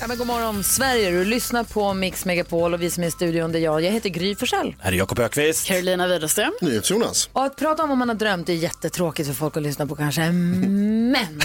Ja, men god morgon Sverige, du lyssnar på Mix Megapol och vi som är i studion det är jag. Jag heter Gry Forssell. Här är Jakob Ökvist. Carolina Widerström. NyhetsJonas. Och att prata om vad man har drömt är jättetråkigt för folk att lyssna på kanske. Men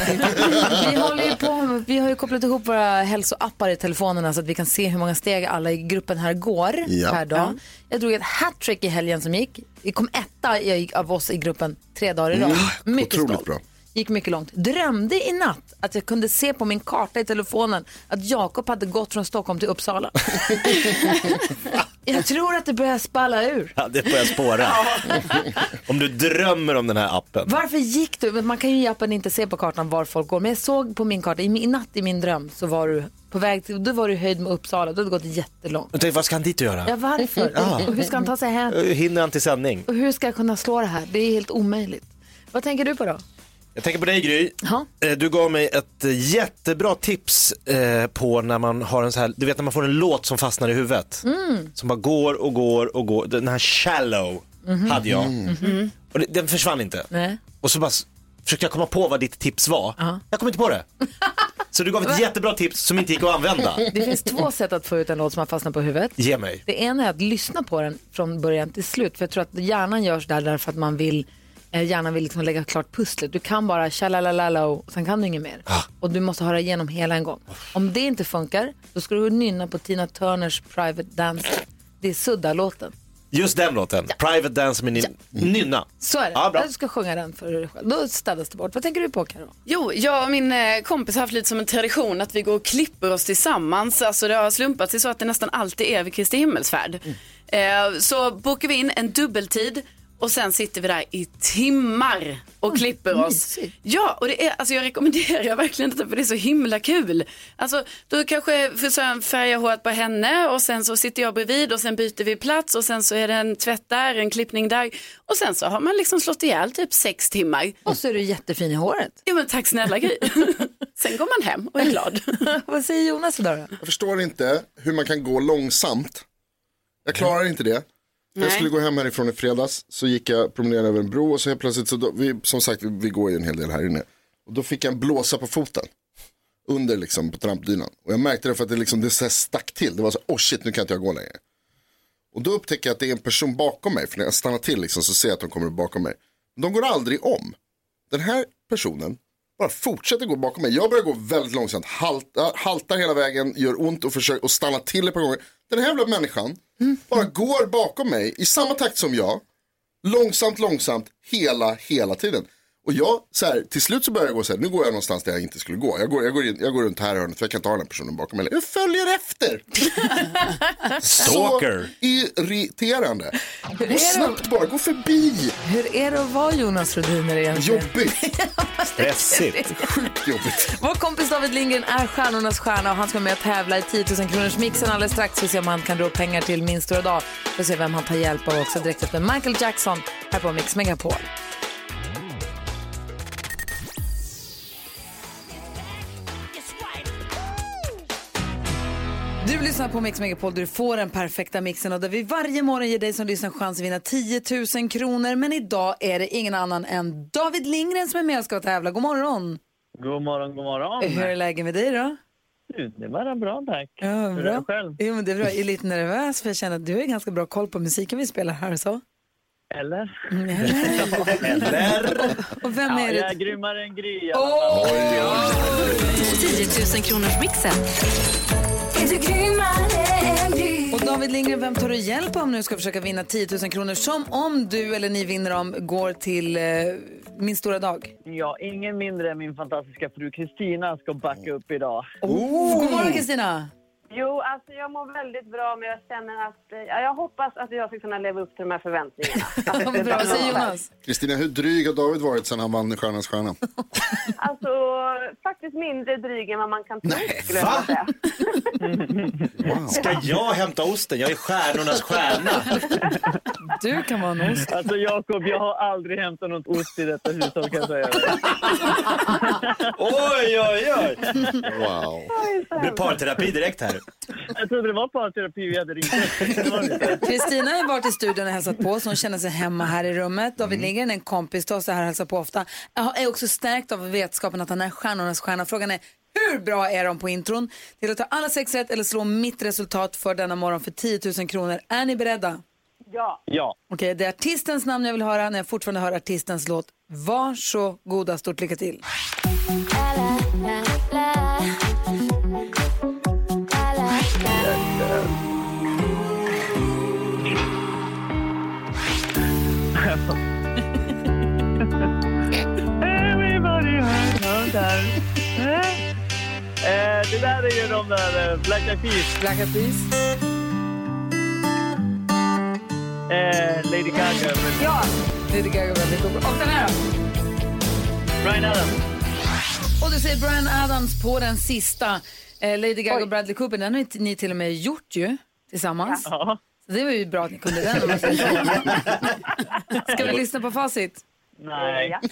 vi, håller ju på, vi har ju kopplat ihop våra hälsoappar i telefonerna så att vi kan se hur många steg alla i gruppen här går Ja. per dag. Jag drog ett hattrick i helgen som gick. Vi kom etta av oss i gruppen tre dagar i rad. Mycket otroligt stolt. bra. Gick mycket långt. Drömde i natt att jag kunde se på min karta i telefonen att Jakob hade gått från Stockholm till Uppsala. jag tror att det börjar spalla ur. Ja, det börjar spåra. om du drömmer om den här appen. Varför gick du? Man kan ju i appen inte se på kartan var folk går. Men jag såg på min karta, i, natt i min dröm så var du på väg till, då var du höjd med Uppsala. Du hade gått jättelångt. Jag tänkte, vad ska han dit och göra? Ja, varför? Och hur ska han ta sig hem? Hinner han till sändning? Och hur ska jag kunna slå det här? Det är helt omöjligt. Vad tänker du på då? Jag tänker på dig Gry. Ja. Eh, Du gav mig ett jättebra tips eh, på när man har en så här, du vet när man får en låt som fastnar i huvudet. Mm. Som bara går och går och går. Den här shallow hade jag. Och det, den försvann inte. Nej. Och så bara försökte jag komma på vad ditt tips var. Jag kom inte på det. Så du gav ett jättebra tips som inte gick att använda. Det finns två sätt att få ut en låt som har fastnat på huvudet. Ge mig. Det ena är att lyssna på den från början till slut. För jag tror att hjärnan görs där därför att man vill eh, Hjärnan vill liksom lägga klart pusslet. Du kan bara tjalalalala och sen kan du inget mer. Och du måste höra igenom hela en gång. Om det inte funkar, då ska du nynna på Tina Turners Private Dance. Det är Sudda-låten. Just den låten. Private Dance med nin- Nynna. Så är det. Ja, bra. Du ska sjunga den för dig själv. Då städas det bort. Vad tänker du på Karo? Jo, jag och min eh, kompis har haft lite som en tradition att vi går och klipper oss tillsammans. Alltså det har slumpat sig så att det nästan alltid är vid Kristi himmelsfärd. Eh, så bokar vi in en dubbeltid och sen sitter vi där i timmar och klipper oss. mysigt. Ja, och det är, alltså jag rekommenderar verkligen detta för det är så himla kul. Alltså då kanske försöker färga håret på henne och sen så sitter jag bredvid och sen byter vi plats och sen så är det en tvätt där, en klippning där och sen så har man liksom slått ihjäl typ sex timmar. Och så är du jättefin i håret. Ja men tack snälla Gry. Sen går man hem och är glad. Vad säger Jonas idag då? Jag förstår inte hur man kan gå långsamt. Jag klarar inte det. Jag Nej. skulle gå hem härifrån i fredags, så gick jag promenera över en bro och så helt plötsligt, så då, vi, som sagt vi, går ju en hel del här inne. Och då fick jag en blåsa på foten. Under liksom på trampdynan. Och jag märkte det för att det liksom, det så här stack till. Det var så, oh shit nu kan inte jag gå längre. Och då upptäcker jag att det är en person bakom mig. För när jag stannar till liksom, så ser jag att de kommer bakom mig. De går aldrig om. Den här personen bara fortsätter gå bakom mig. Jag börjar gå väldigt långsamt, haltar, haltar hela vägen, gör ont och försöker och stanna till ett par gånger. Den här jävla människan bara går bakom mig i samma takt som jag. Långsamt, långsamt, hela, hela tiden. Och jag, så här, till slut så börjar jag gå så här, nu går jag någonstans där jag inte skulle gå. Jag går, jag går, in, jag går runt här hörnet för jag kan inte ha den här personen bakom mig. Jag följer efter. Stalker. Så irriterande. Gå snabbt bara, gå förbi. Hur är det att vara Jonas Rhodiner egentligen? Jobbigt, Stressigt. sjukt jobbigt. Vår kompis David Lindgren är stjärnornas stjärna och han ska vara med och tävla i 10 000 kronors mixen alldeles strax. Så se om han kan dra upp pengar till min stora dag. Får se vem han tar hjälp av också direkt efter Michael Jackson här på Mix Megapol. Du lyssnar på Mix Megapol där du får den perfekta mixen och där vi varje morgon ger dig som lyssnar chans att vinna 10 000 kronor. Men idag är det ingen annan än David Lindgren som är med och ska tävla. God morgon! God morgon, god morgon. Hur är läget med dig då? Du, Det var bra tack. Ja, Hur är bra. det själv? Jo, men det är bra. Jag är lite nervös för jag känner att du har ganska bra koll på musiken vi spelar här så. Eller? Eller? Och vem Ja, är jag är det? grymmare än Gry. fall. 10 000 kronors mixen. Och David Lindgren, vem tar du hjälp av om nu ska försöka vinna 10 000 kronor som om du eller ni vinner dem går till eh, min stora dag? Ja, ingen mindre än min fantastiska fru Kristina ska backa upp idag. Oh, god morgon Kristina! Jo, alltså jag mår väldigt bra men jag känner att eh, ja, jag hoppas att jag ska kunna leva upp till de här förväntningarna. Bra, vad säger Jonas? Kristina, hur dryg har David varit sen han vann Stjärnans stjärna? Alltså faktiskt mindre dryg än vad man kan tro skulle jag säga. Ska jag hämta osten? Jag är stjärnornas stjärna. Du kan vara en ost. Alltså Jakob, jag har aldrig hämtat något ost i detta hushåll kan jag säga. Oj, oj, oj. Wow. Det blir parterapi direkt här. Jag trodde det var parterapi vi hade ringt. Kristina har varit i studion och hälsat på så hon känner sig hemma här i rummet. David Lindgren, en kompis till oss, är här och hälsar på ofta. Jag är också stärkt av vetskapen att han är stjärnornas stjärna. Frågan är hur bra är de på intron? Till att ta alla sex rätt eller slå mitt resultat för denna morgon för 10 000 kronor. Är ni beredda? Ja. Ja. Okej, det är artistens namn jag vill höra när jag fortfarande hör artistens låt. Varsågoda, stort lycka till. Everybody hurt. Eh, det där är ju de där eh, Black Eyed Peas. Black Eyed Peas. Eh, Lady Gaga. men- Ja. Lady Gaga, Bradley Cooper. Och den här då? Brian Adams. Och du säger Brian Adams på den sista. Eh, Lady Gaga och Bradley Cooper, den har ju ni till och med gjort ju tillsammans. Ja. Så det var ju bra att ni kunde den. om man säger så. Ska vi lyssna på facit? Nej. Ja.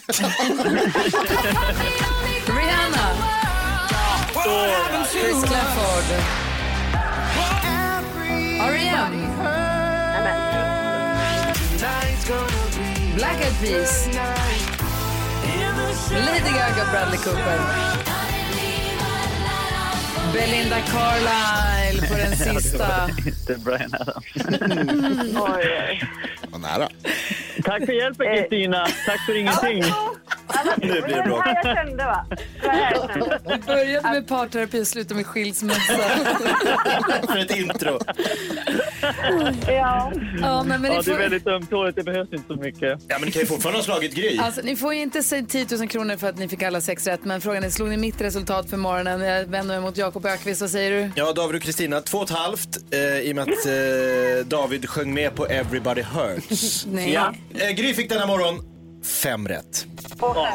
Rihanna. Chris Clafford. R.E.M. Black Eyed Peas. Lady Gaga, Bradley Cooper. Belinda Carlisle på den sista. Inte Brian Adams. Vad nära. Tack för hjälpen Kristina. Tack för ingenting. Nu blir det bra. det jag kände va? Det. Vi började med parterapi och slutade med skilsmässa. För ett intro. Ja. Ja, men, men Ja, ni, det är får, väldigt ömtåligt. Det behövs inte så mycket. Ja, men ni kan ju fortfarande ha slagit Gry. alltså, ni får ju inte säga 10 000 kronor för att ni fick alla sex rätt. Men frågan är, slog ni mitt resultat för morgonen? Jag vänder mig mot Jakob Ökvist. Vad säger du? Ja, David och Kristina, två och ett halvt eh, i och med att eh, David sjöng med på Everybody Hurts. Nej. Ja. Eh, Gry fick denna morgon fem rätt. Oj,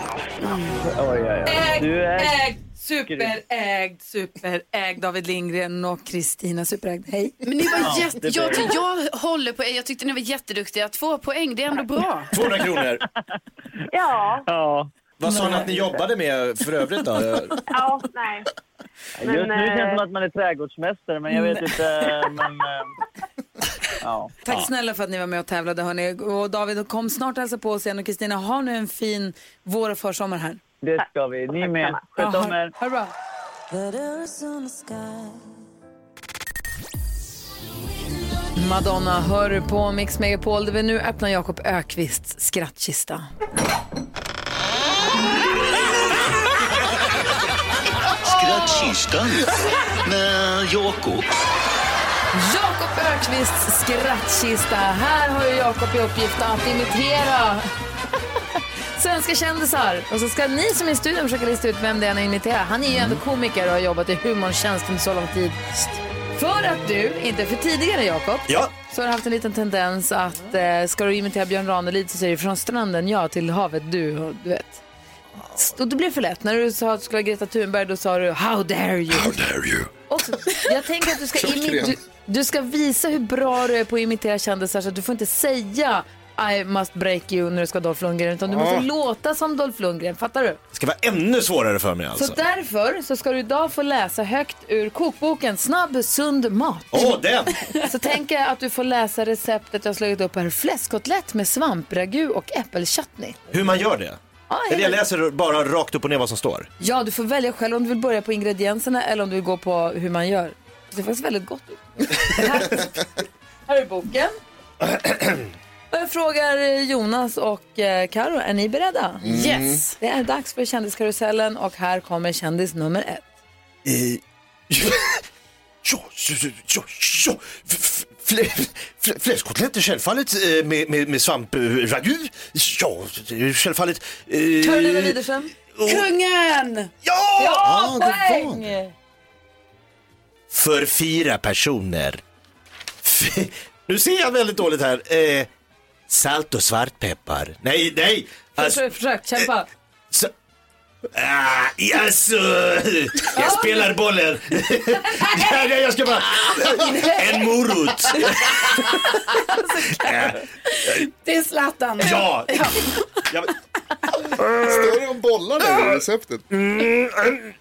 oj, oj. Ägd, Du är... ägd, superägd, superägd. David Lindgren och Kristina superägd. Hej. Men ni var jätte, det jag, blir- jag håller på er. Jag tyckte ni var jätteduktiga. Två poäng, det är ändå bra. 200 kronor. Ja. Ja. Vad sa ni att ni jobbade med för övrigt då? Ja, nej. Men, Just nu känns det eh, som att man är trädgårdsmästare, men jag vet inte. Men, eh, ja. Tack snälla för att ni var med och tävlade. Hörni. Och David, kom snart hälsa på oss igen. Och Kristina, ha nu en fin vår och försommar här. Det ska vi. Ni med. Sköt om er. ha det bra. Madonna hör du på Mix Megapol där vi nu öppnar Jakob Ökvists skrattkista. Skrattkistan med Jakob. Jakob Ökvists skrattkista. Här har ju Jakob i uppgift att imitera svenska kändisar. Och så ska ni som är i studion försöka lista ut vem det är han imiterar. Han är ju ändå komiker och har jobbat i humortjänst under så lång tid. För att du, inte för tidigare Jakob, Ja. så har du haft en liten tendens att eh, ska du imitera Björn Ranelid så säger du från stranden ja till havet du. Du vet. Och det blev för lätt. När du sa att du skulle ha Greta Thunberg då sa du how dare you. How dare you? Och så, jag tänker att du ska, imi- du, du ska visa hur bra du är på att imitera kändisar så att du får inte säga I must break you när du ska Dolph Lundgren utan du måste låta som Dolph Lundgren. Fattar du? Det ska vara ännu svårare för mig alltså. Så därför så ska du idag få läsa högt ur kokboken Snabb, sund mat. Åh, den! Så tänker jag att du får läsa receptet jag har slagit upp här. Fläskkotlett med svampragu och äppelchutney. Hur man gör det? Det jag läser bara rakt upp och ner vad som står? Ja, du får välja själv om du vill börja på ingredienserna eller om du vill gå på hur man gör. Det ser faktiskt väldigt gott ut. här, här är boken. Och jag frågar Jonas och eh, Karo, är ni beredda? Yes! Det är dags för kändiskarusellen och här kommer kändis nummer ett. Eh, ja, ja, ja, ja. F- flä- flä- Fläskkotlett är självfallet eh, med, med, med svampragu. Ja, det självfallet. eh, Widerström. Kungen! Ja! Ja, det var poäng! för fyra personer. F- nu ser jag väldigt dåligt här. Eh, salt och svartpeppar. Nej, nej. Alltså, Försök, kämpa. så, ah, alltså, jag spelar bollen. ja, ja, jag ska bara, en morot. Det är Zlatan. ja. ja. Står det om bollar där i receptet? Mm, en,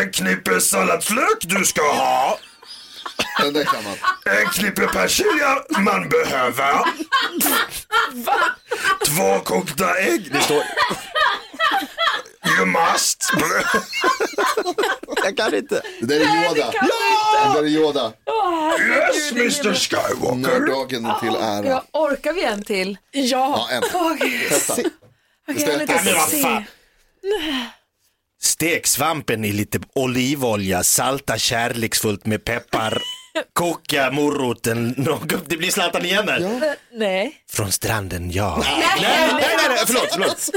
en knippe salladslök du ska ha. Den där kan man. En knippe persilja man behöver. Två kokta ägg. Det står... You must. Jag kan inte. Det där är Yoda. Det där är Yoda. Yes, Mr Skywalker. Nördagen till ära. Ja, orkar vi en till? Ja, en. Testa. Okej, jag vill inte se. Stek svampen i lite olivolja, salta kärleksfullt med peppar, koka moroten, något- det blir Zlatan igen här. Nej. Från stranden, ja. Nej, nej, nej, nej, förlåt, förlåt.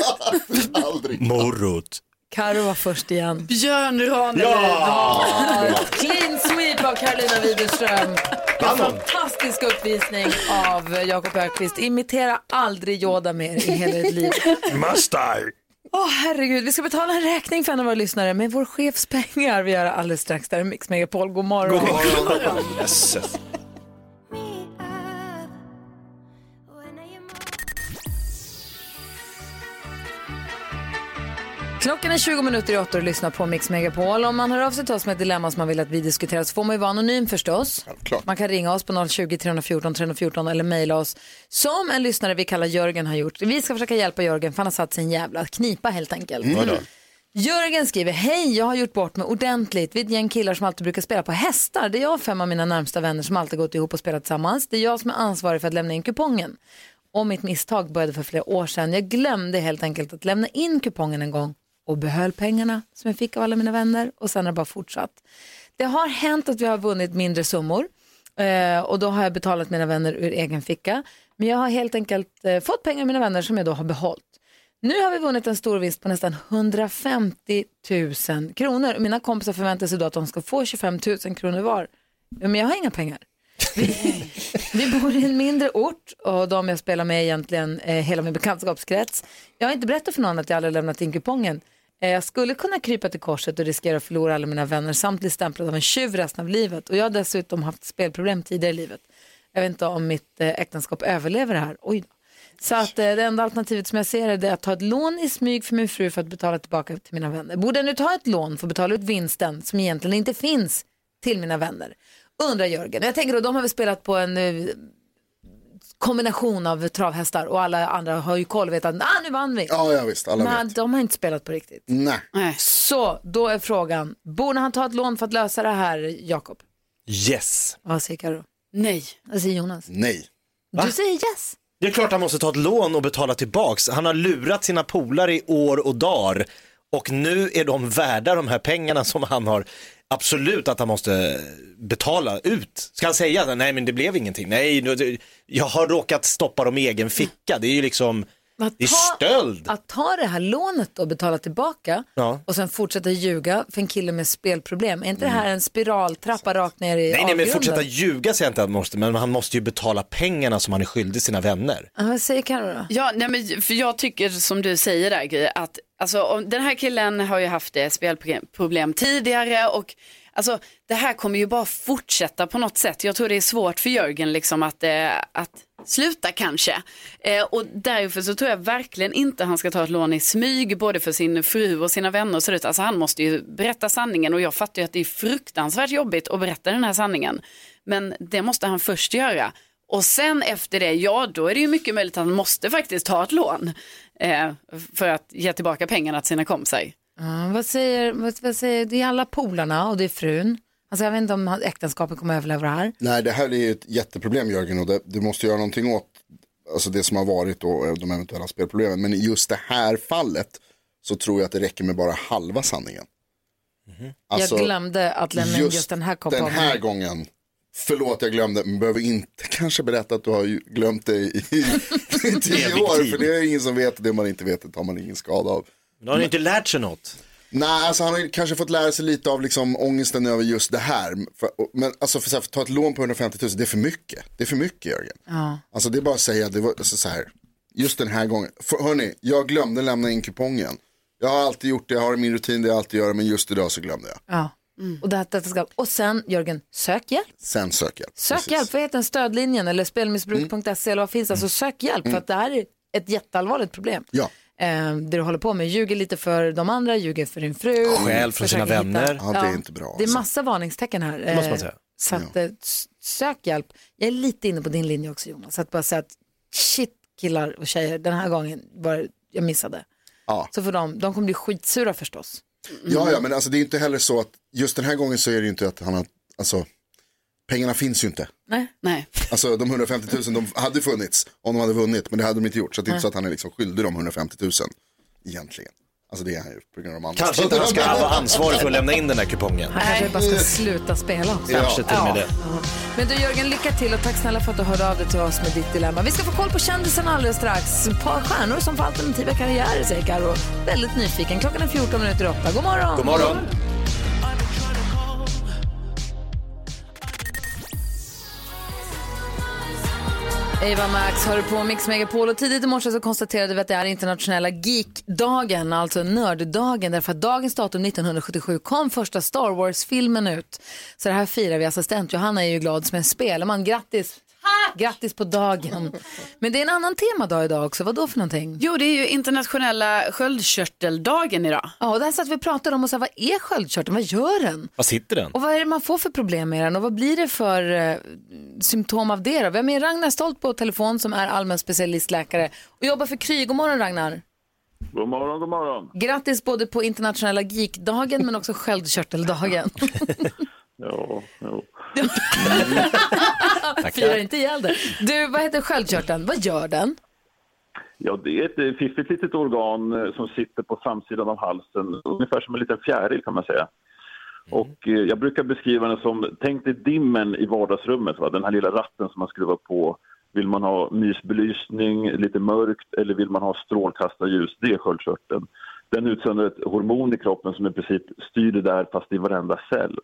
Aldrig. Morot. Karo var först igen. Björn Ranelid. Ja! Clean sweep av Carolina Widerström. En fantastisk uppvisning av Jakob Ökvist. Imitera aldrig Yoda mer i hela ditt liv. Must I? Åh herregud, vi ska betala en räkning för en av våra lyssnare med vår chefs pengar. Vi gör det alldeles strax. Där är Mix Megapol. God morgon. God morgon. Jösses. Klockan är 20 minuter i åtta och lyssnar på Mix Megapol. Om man hör av sig till oss med ett dilemma som man vill att vi diskuterar så får man ju vara anonym förstås. Självklart. Man kan ringa oss på 020 314 314 eller mejla oss som en lyssnare vi kallar Jörgen har gjort. Vi ska försöka hjälpa Jörgen för han har satt sig en jävla knipa helt enkelt. Jörgen skriver, hej jag har gjort bort mig ordentligt. Vi är ett gäng killar som alltid brukar spela på hästar. Det är jag och fem av mina närmsta vänner som alltid gått ihop och spelat tillsammans. Det är jag som är ansvarig för att lämna in kupongen. Och mitt misstag började för flera år sedan. Jag glömde helt enkelt att lämna in kupongen en gång och behöll pengarna som jag fick av alla mina vänner och sen har det bara fortsatt. Det har hänt att vi har vunnit mindre summor eh, och då har jag betalat mina vänner ur egen ficka. Men jag har helt enkelt eh, fått pengar av mina vänner som jag då har behållit. Nu har vi vunnit en stor vinst på nästan 150 000 kronor. Mina kompisar förväntar sig då att de ska få 25 000 kronor var. Men jag har inga pengar. Vi, bor i en mindre ort och de jag spelar med är egentligen eh, hela min bekantskapskrets. Jag har inte berättat för någon att jag aldrig lämnat in kupongen. Eh, jag skulle kunna krypa till korset och riskera att förlora alla mina vänner samt bli stämplad av en tjuv resten av livet. Och jag har dessutom haft spelproblem tidigare i livet. Jag vet inte om mitt eh, äktenskap överlever det här. Oj då. Så att eh, det enda alternativet som jag ser är det att ta ett lån i smyg för min fru för att betala tillbaka till mina vänner. Borde jag nu ta ett lån för att betala ut vinsten som egentligen inte finns till mina vänner? Undrar Jörgen. Jag tänker då, de har väl spelat på en eh, kombination av travhästar och alla andra har ju koll och vet att ah, nu vann vi. Ja, ja visst. Alla Men vet. de har inte spelat på riktigt. Nej. Så då är frågan, borde han ta ett lån för att lösa det här, Jakob? Yes. Vad säger Karo? Nej. Vad säger Jonas? Nej. Du säger yes. Det är klart han måste ta ett lån och betala tillbaks. Han har lurat sina polare i år och dagar och nu är de värda de här pengarna som han har absolut att han måste betala ut. Ska han säga att nej men det blev ingenting, nej nu- jag har råkat stoppa dem i egen ficka, det är ju liksom, Att det är ta- stöld. Att ta det här lånet och betala tillbaka Ja. och sen fortsätta ljuga för en kille med spelproblem. Är inte det här en spiraltrappa rakt ner i Nej, nej men avgrunden? fortsätta ljuga säger jag inte att han måste, men han måste ju betala pengarna som han är skyldig sina vänner. Ja, vad säger Carro då? Ja, nej, men för jag tycker som du säger där att alltså, om, den här killen har ju haft eh, spelproblem tidigare och alltså, det här kommer ju bara fortsätta på något sätt. Jag tror det är svårt för Jörgen liksom att, eh, att sluta kanske. Eh, och därför så tror jag verkligen inte han ska ta ett lån i smyg både för sin fru och sina vänner och så. Alltså han måste ju berätta sanningen och jag fattar ju att det är fruktansvärt jobbigt att berätta den här sanningen. Men det måste han först göra. Och sen efter det, ja då är det ju mycket möjligt att han måste faktiskt ta ett lån eh, för att ge tillbaka pengarna till sina kompisar. Ja, vad, säger, vad, vad säger, det är alla polarna och det är frun. Alltså jag vet inte om äktenskapet kommer överleva det här. Nej, det här är ju ett jätteproblem Jörgen och det, du måste göra någonting åt alltså det som har varit och de eventuella spelproblemen. Men i just det här fallet så tror jag att det räcker med bara halva sanningen. Alltså, jag glömde att lämna in just den här koppen. Den här gången, förlåt jag glömde, men behöver inte kanske berätta att du har glömt det i, tio år. För det är ingen som vet, det man inte vet det tar man ingen skada av. Då har han inte lärt sig något. Nej, alltså han har kanske fått lära sig lite av liksom ångesten över just det här. För, men alltså för, här, för att ta ett lån på 150 000, det är för mycket. Det är för mycket Jörgen. Ja. Alltså det är bara att säga, det var alltså, så här, just den här gången. För, hörni, jag glömde lämna in kupongen. Jag har alltid gjort det, jag har min rutin det jag alltid gör, men just idag så glömde jag. Ja. Och, det, detta ska, och sen Jörgen, sök hjälp. Sen söker jag. Sök Precis. hjälp, vad heter den? Stödlinjen eller spelmissbruk.se eller vad finns det? Alltså sök hjälp för att det här är ett jätteallvarligt problem. Ja. Eh, det du håller på med, ljuger lite för de andra, ljuger för din fru. Stjäl från sina vänner. Ja, det är inte bra, Det är alltså. massa varningstecken här. Det måste man Eh, säga. Så att, eh, s- sök hjälp. Jag är lite inne på din linje också Jonas. Att bara säga att shit killar och tjejer, den här gången var jag missade. Ja. Så för dem, de kommer bli skitsura förstås. Ja, ja, men alltså det är inte heller så att just den här gången så är det ju inte att han har, alltså pengarna finns ju inte. Nej. Nej. Alltså de 150 000 de hade funnits om de hade vunnit, men det hade de inte gjort. Så det är inte så att han är liksom skyldig de 150 000 egentligen. Alltså det är han ju på grund av de andra. Kanske inte han ska vara ansvarig för att lämna in den här kupongen. Han kanske bara ska sluta spela också. Kanske till och med det. Men du Jörgen, lycka till och tack snälla för att du hörde av dig till oss med ditt dilemma. Vi ska få koll på kändisarna alldeles strax. Ett par stjärnor som får alternativa karriärer säger Karo. Väldigt nyfiken. Klockan är 14 minuter i 8. God morgon! God morgon. Eva Max hör på Mix Megapol och tidigt i morse så konstaterade vi att det är internationella geekdagen, alltså nörddagen, därför att dagens datum 1977 kom första Star Wars-filmen ut. Så det här firar vi. Assistent Johanna är ju glad som en spelman. Grattis! Grattis på dagen. Men det är en annan temadag idag också. Vad då för någonting? Jo, det är ju internationella sköldkörteldagen idag. Ja, och där satt vi och pratade om och sa, vad är sköldkörteln? Vad gör den? Var sitter den? Och vad är det man får för problem med den och vad blir det för eh, symptom av det då? Vi har med Ragnar Stolt på telefon som är allmän specialistläkare och jobbar för Kry. God morgon Ragnar. God morgon, god morgon. Grattis både på internationella geekdagen men också sköldkörteldagen. Ja, ja. Firar inte ihjäl det. Du, vad heter sköldkörteln? Vad gör den? ja, det är ett eh, fiffigt litet organ eh, som sitter på framsidan av halsen, ungefär som en liten fjäril kan man säga. Och eh, jag brukar beskriva den som, tänk dig dimmen i vardagsrummet, va? den här lilla ratten som man skruvar på. Vill man ha mysbelysning, lite mörkt eller vill man ha strålkastarljus? Det är sköldkörteln. Den utsöndrar ett hormon i kroppen som i princip styr det där fast i varenda cell.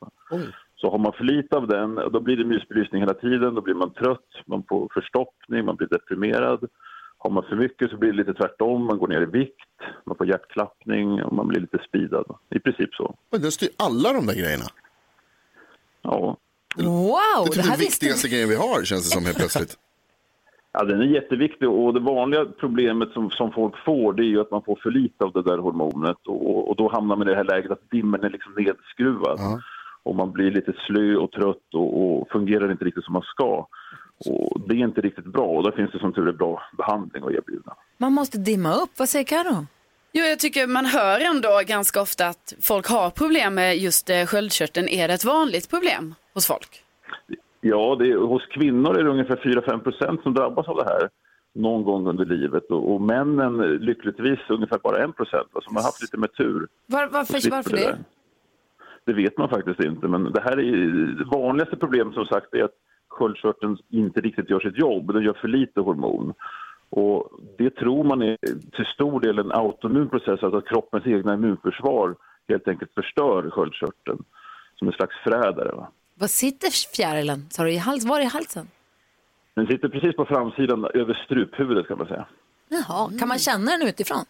Så har man för lite av den, då blir det mysbelysning hela tiden, då blir man trött, man får förstoppning, man blir deprimerad. Har man för mycket så blir det lite tvärtom, man går ner i vikt, man får hjärtklappning och man blir lite speedad. I princip så. Men den styr alla de där grejerna. Ja. Wow, Det är det typ den visste viktigaste grejen vi har känns det som helt plötsligt. Ja, den är jätteviktig och det vanliga problemet som, som folk får det är ju att man får för lite av det där hormonet och, och då hamnar man i det här läget att dimmen är liksom nedskruvad. Och man blir lite slö och trött och, och fungerar inte riktigt som man ska. Och det är inte riktigt bra och då finns det som tur är bra behandling att erbjuda. Man måste dimma upp. Vad säger Karo? Jo, jag tycker man hör ändå ganska ofta att folk har problem med just eh, sköldkörteln. Är det ett vanligt problem hos folk? Ja, det är, hos kvinnor är det ungefär 4-5 procent som drabbas av det här någon gång under livet och, och männen lyckligtvis ungefär bara 1 procent. Alltså man har haft lite med tur. Var, varför varför det det? Det vet man faktiskt inte, men det här är det vanligaste problemet som sagt är att sköldkörteln inte riktigt gör sitt jobb, den gör för lite hormon. Och det tror man är till stor del en autoimmun process, alltså att kroppens egna immunförsvar helt enkelt förstör sköldkörteln som en slags förrädare. Va? Vad sitter fjärilen? Sa du i hals, var i halsen? Den sitter precis på framsidan över struphuvudet kan man säga. Jaha, kan man känna den utifrån?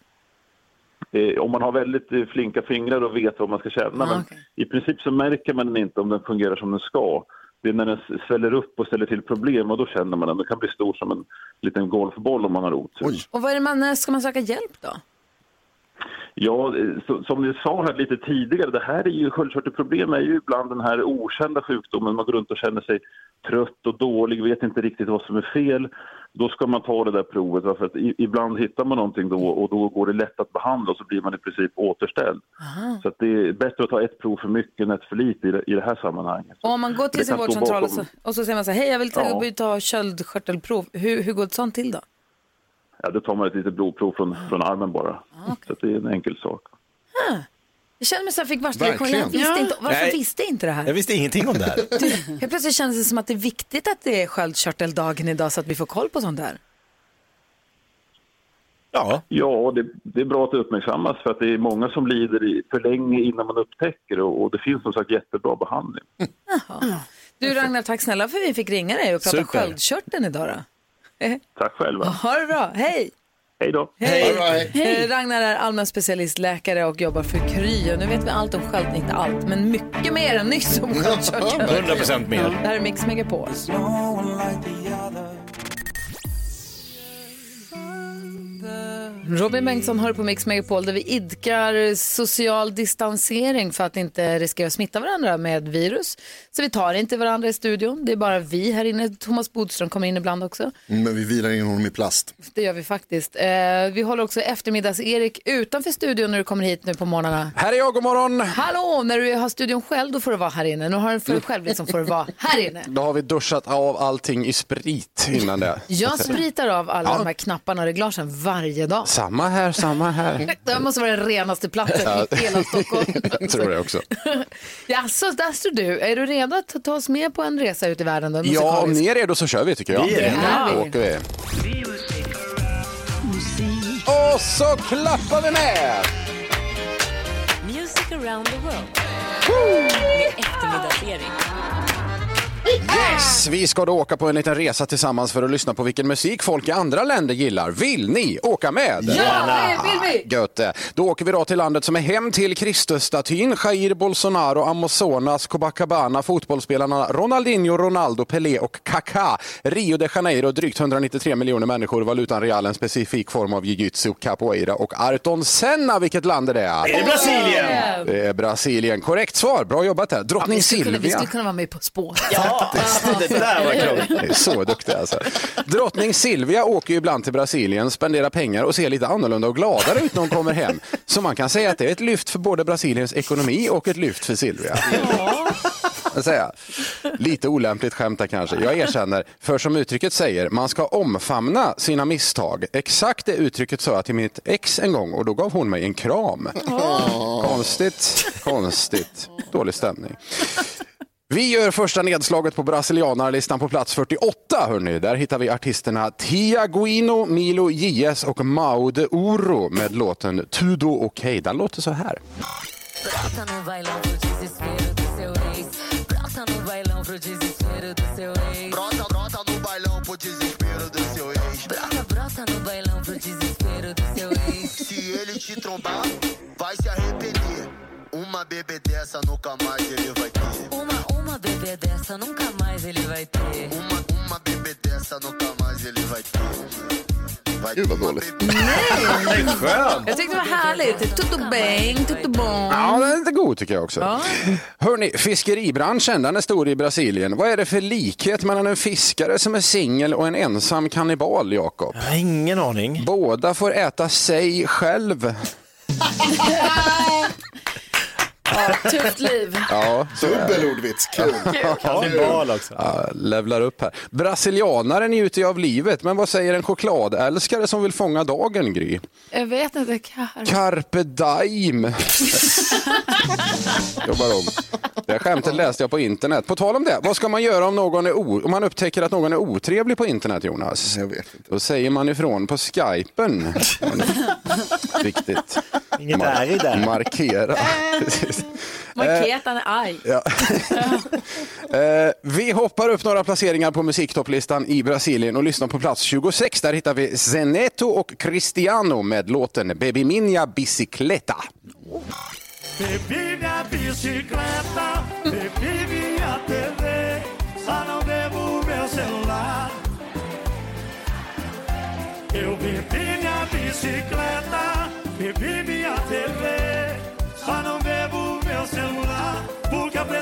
Eh, om man har väldigt eh, flinka fingrar och vet vad man ska känna. Ah, men okej. I princip så märker man den inte om den fungerar som den ska. Det är när den sväller upp och ställer till problem och då känner man den. Den kan bli stor som en liten golfboll om man har otur. Och vad är det man, när ska man söka hjälp då? Ja, eh, så, som ni sa här lite tidigare, det här är ju sköldkörtelproblem är ju ibland den här okända sjukdomen. Man går runt och känner sig trött och dålig, vet inte riktigt vad som är fel. Då ska man ta det där provet, för att ibland hittar man någonting då och då går det lätt att behandla och så blir man i princip återställd. Så att det är bättre att ta ett prov för mycket än ett för lite i det, i det här sammanhanget. Och om man går till sin vårdcentral och bakom- så, och så säger man så här, hej jag vill ta, Ja. ta köldkörtelprov. Hur, hur går ett sånt till då? Ja, då tar man ett litet blodprov från, från armen bara. Så att det är en enkel sak. Jag känner mig så jag fick värsta reaktionen. Jag visste Ja. inte, varför Nej. visste jag inte det här? Jag visste ingenting om det här. Helt plötsligt kändes det som att det är viktigt att det är sköldkörteldagen idag så att vi får koll på sånt där. Ja, ja det, det är bra att det uppmärksammas för att det är många som lider i för länge innan man upptäcker och, och det finns som sagt jättebra behandling. Du Ragnar, tack snälla för att vi fick ringa dig och prata Super. sköldkörteln idag då. Tack själva. Ha det bra, hej! Hej då. Hej. Eh, Ragnar är allmän specialistläkare och jobbar för Kry. Och nu vet vi allt om sköld, inte allt, men mycket mer än nyss om sköldkörteln. 100% mer. Det här är Mix Megapol. Robin Bengtsson hör på Mix Megapol där vi idkar social distansering för att inte riskera att smitta varandra med virus. Så vi tar inte varandra i studion, det är bara vi här inne. Thomas Bodström kommer in ibland också. Mm, Men vi vilar in honom i plast. Det gör vi faktiskt. Eh, vi håller också eftermiddags-Erik utanför studion när du kommer hit nu på morgnarna. Här är jag, god morgon. Hallå, när du har studion själv då får du vara här inne. Nu har du för dig själv liksom får du vara här inne. Då har vi duschat av allting i sprit innan det. Jag spritar av alla Ja. de här knapparna och reglagen varje dag. Samma här, samma här. Det här måste vara den renaste platsen Ja. i hela Stockholm. Jag tror det också. Jaså, där står du. Är du redo att ta- oss med på en resa ut i världen? Då, Ja, om ni är redo så kör vi tycker jag. Vi är redo. Då åker vi. Och så klappar vi med! Music around the world. Med eftermiddagsserie. Yes! Vi ska då åka på en liten resa tillsammans för att lyssna på vilken musik folk i andra länder gillar. Vill ni åka med? Ja, det vill vi! Gött det. Då åker vi då till landet som är hem till Kristusstatyn, Jair Bolsonaro, Amazonas, Copacabana, fotbollsspelarna Ronaldinho, Ronaldo, Pelé och Kaká. Rio de Janeiro, drygt 193 miljoner människor, valutan real, en specifik form av jiu-jitsu, capoeira och Ayrton Senna. Vilket land är det? Är det Brasilien? Det är Brasilien. Korrekt svar. Bra jobbat här. Drottning vi, skulle kunna, vi Silvia. skulle kunna vara med På spår. Det där var klokt. Så duktig alltså. Drottning Silvia åker ju ibland till Brasilien, spenderar pengar och ser lite annorlunda och gladare ut när hon kommer hem. Så man kan säga att det är ett lyft för både Brasiliens ekonomi och ett lyft för Silvia. Jag säga. Lite olämpligt skämt där kanske. Jag erkänner, för som uttrycket säger, man ska omfamna sina misstag. Exakt det uttrycket sa jag till mitt ex en gång och då gav hon mig en kram. Konstigt, konstigt. Dålig stämning. Vi gör första nedslaget på brasilianarlistan på plats 48. Hörrni. Där hittar vi artisterna Tiaguino, Milo JS och Maude Oro med låten Tudo Okej. Den låter så här. Bebê dessa nunca mais ele vai ter. Uma, uma bebê dessa nunca mais ele vai ter. Vai Gud vad dåligt. Jag tyckte det var härligt. Tutto bang, tutto bong. Ja, den är lite god tycker jag också. Hörrni, fiskeribranschen den är stor i Brasilien. Vad är det för likhet mellan en fiskare som är singel och en ensam kannibal, Jakob? Jag har ingen aning. Båda får äta sig själv. Ja, tufft liv. Ja, så är det. Dubbelordvits, kul. Kannibal också. Ja, levlar upp här. Brasilianare njuter ju av livet, men vad säger en chokladälskare som vill fånga dagen, Gry? Jag vet inte. Kar... Carpe diem. Jobbar om. Det här skämtet läste jag på internet. På tal om det, vad ska man göra om, någon är o- om man upptäcker att någon är otrevlig på internet, Jonas? Jag vet inte. Då säger man ifrån på skypen. Viktigt. Inget är i där. Markera. Markerat, han är arg. Ja. Eh, vi hoppar upp några placeringar på musiktopplistan i Brasilien och lyssnar på plats 26. Där hittar vi Zeneto och Cristiano med låten Baby Minha Bicicleta. Bebi minha bicicleta, bebi minha TV, só não devo meu celular. Eu bebi minha bicicleta, bebi minha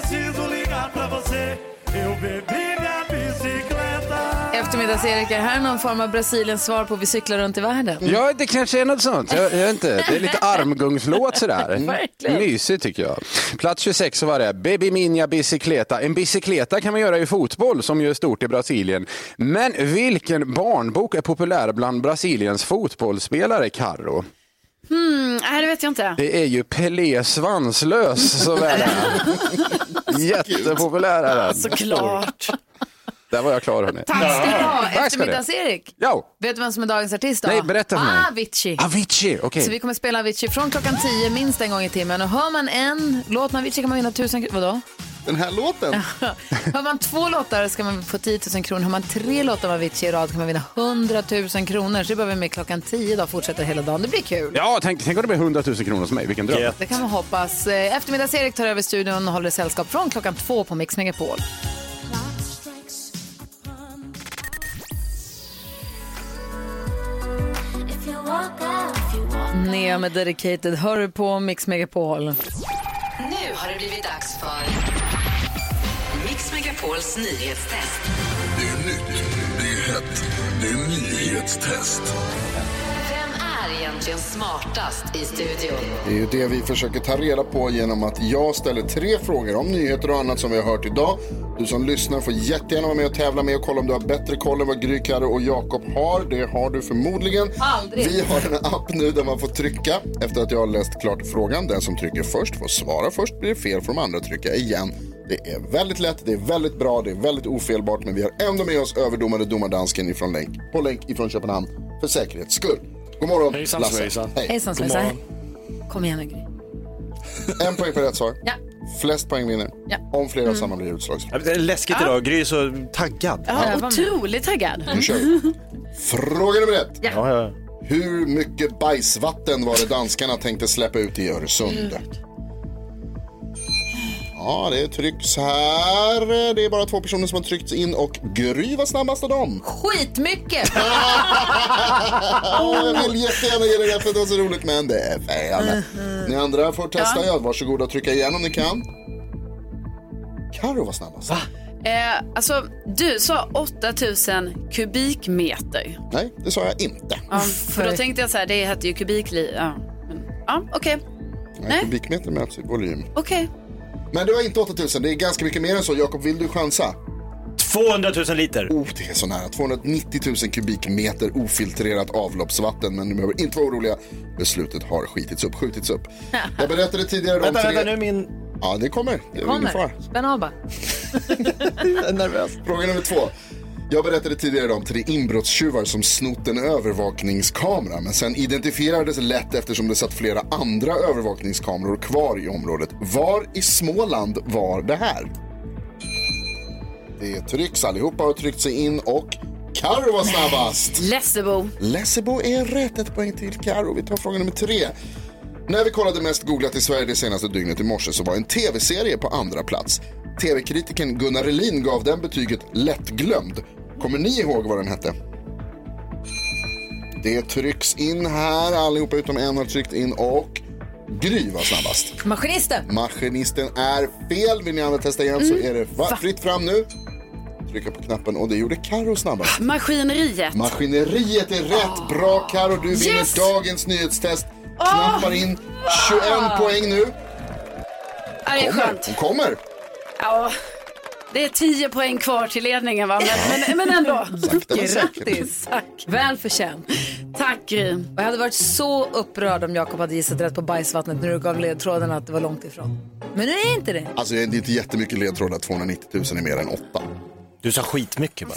preciso ligar pra você. Eu bebi minha bicicleta. Eftermiddags-Erik, är här någon form av Brasiliens svar på Vi cyklar runt i världen? Ja, det kanske är något sånt. Jag, jag vet inte. Det är lite armgungslåt sådär. Verkligen. Mysigt tycker jag. Plats 26 så var det Baby Minha Bicicleta. En bicicleta kan man göra i fotboll som ju är stort i Brasilien. Men vilken barnbok är populär bland Brasiliens fotbollsspelare, Carro? Hmm, nej, det vet jag inte. Det är ju Pelé Svanslös som är det. Jättepopulär är den. Såklart. Där var jag klar hörni. Tack ska du ha. Tack ska du. Eftermiddags-Erik. Ja. Vet du vem som är dagens artist då? Nej, berätta för mig. Avicii. Avicii, okej. Så vi kommer spela Avicii från klockan 10 minst en gång i timmen. Och hör man en låt med Avicii kan man vinna tusen kronor. Vadå? Den här låten? Hör man två låtar ska man få 10 000 kronor. Hör man tre låtar med Avicii i rad kan man vinna 100 000 kronor. Så det börjar vi med klockan 10 då, fortsätter hela dagen. Det blir kul. Ja, tänk, tänk om det blir 100 000 kronor hos mig. Vilken dröm. Det kan man hoppas. Eh, Eftermiddags-Erik tar över studion och håller sällskap från klockan två på Mix Megapol. Nea med Dedicated hör du på Mix Megapol. Nu har det blivit dags för Megapols nyhetstest. Det är nytt, det är hett, det är nyhetstest. Vem är egentligen smartast i studion? Det är ju det vi försöker ta reda på genom att jag ställer tre frågor om nyheter och annat som vi har hört idag. Du som lyssnar får jättegärna vara med och tävla med och kolla om du har bättre koll än vad Gry, Carro och Jakob har. Det har du förmodligen. Aldrig. Vi har en app nu där man får trycka efter att jag har läst klart frågan. Den som trycker först får svara först. Blir det fel får de andra trycka igen. Det är väldigt lätt, det är väldigt bra, det är väldigt ofelbart men vi har ändå med oss överdomare domardansken ifrån länk, på länk ifrån Köpenhamn för säkerhets skull. God morgon Hejsan, Lasse. svejsan. Hej. Hejsan God svejsan. morgon. Kom igen nu Gry. En poäng för rätt svar. Ja. Flest poäng vinner. Ja. Om flera av samma blir utslagsfråga. Ja, Det är läskigt idag, Gry är så taggad. Ja, otroligt taggad. Nu kör vi. Fråga nummer ett. Ja. Ja, ja. Hur mycket bajsvatten var det danskarna tänkte släppa ut i Öresund? Ja, det trycks här. Det är bara två personer som har tryckts in och Gry var snabbast av dem. Skitmycket! Jag vill jättegärna ge dig rätt för att det var så roligt, men det är fel. Ni andra får testa. Ja. Varsågoda och trycka igen om ni kan. Karo var snabbast. Eh, alltså, du sa 8000 kubikmeter. Nej, det sa jag inte. Ja, för då tänkte jag så här, det heter ju kubikli. Ja, men, ja okej. Nej, Nej. kubikmeter mäts i volym. Okej. Men det var inte 8000, det är ganska mycket mer än så. Jakob, vill du chansa? 200 000 liter. Oh, det är så nära. 290 000 kubikmeter ofiltrerat avloppsvatten. Men ni behöver inte vara oroliga. Beslutet har skitits upp, skjutits upp. Jag berättade tidigare om Vänta, tre... vänta, nu min... Ja, det kommer. Det fara. Kommer. Spänn av bara. Jag är nervös. Fråga nummer två. Jag berättade tidigare om tre inbrottstjuvar som snott en övervakningskamera men sen identifierades lätt eftersom det satt flera andra övervakningskameror kvar i området. Var i Småland var det här? Det trycks, allihopa har tryckt sig in och Karo var snabbast. Lessebo. Lessebo är rätt, ett poäng till Karo. Vi tar fråga nummer tre. När vi kollade mest googlat i Sverige det senaste dygnet i morse så var en tv-serie på andra plats. Tv-kritikern Gunnar Relin gav den betyget lättglömd. Kommer ni ihåg vad den hette? Det trycks in här, allihopa utom en har tryckt in och Gry var snabbast. Maskinisten. Maskinisten är fel. Vill ni andra testa igen så är det va- fritt fram nu. Trycka på knappen och det gjorde Karo snabbast. Maskineriet. Maskineriet är rätt. Bra Karo, du vinner Yes! dagens nyhetstest. Knappar in 21 poäng nu. Ja, det är Kommer. skönt. Hon kommer. Ja, det är 10 poäng kvar till ledningen va? Men, men, men ändå. Sakta men säkert. Grattis. Tack. Väl förtjänt. Tack Gry. Och jag hade varit så upprörd om Jakob hade gissat rätt på bajsvattnet när du gav ledtråden att det var långt ifrån. Men nu är det inte det. Alltså det är inte jättemycket ledtrådar, 290 000 är mer än 8. Du sa skitmycket bara.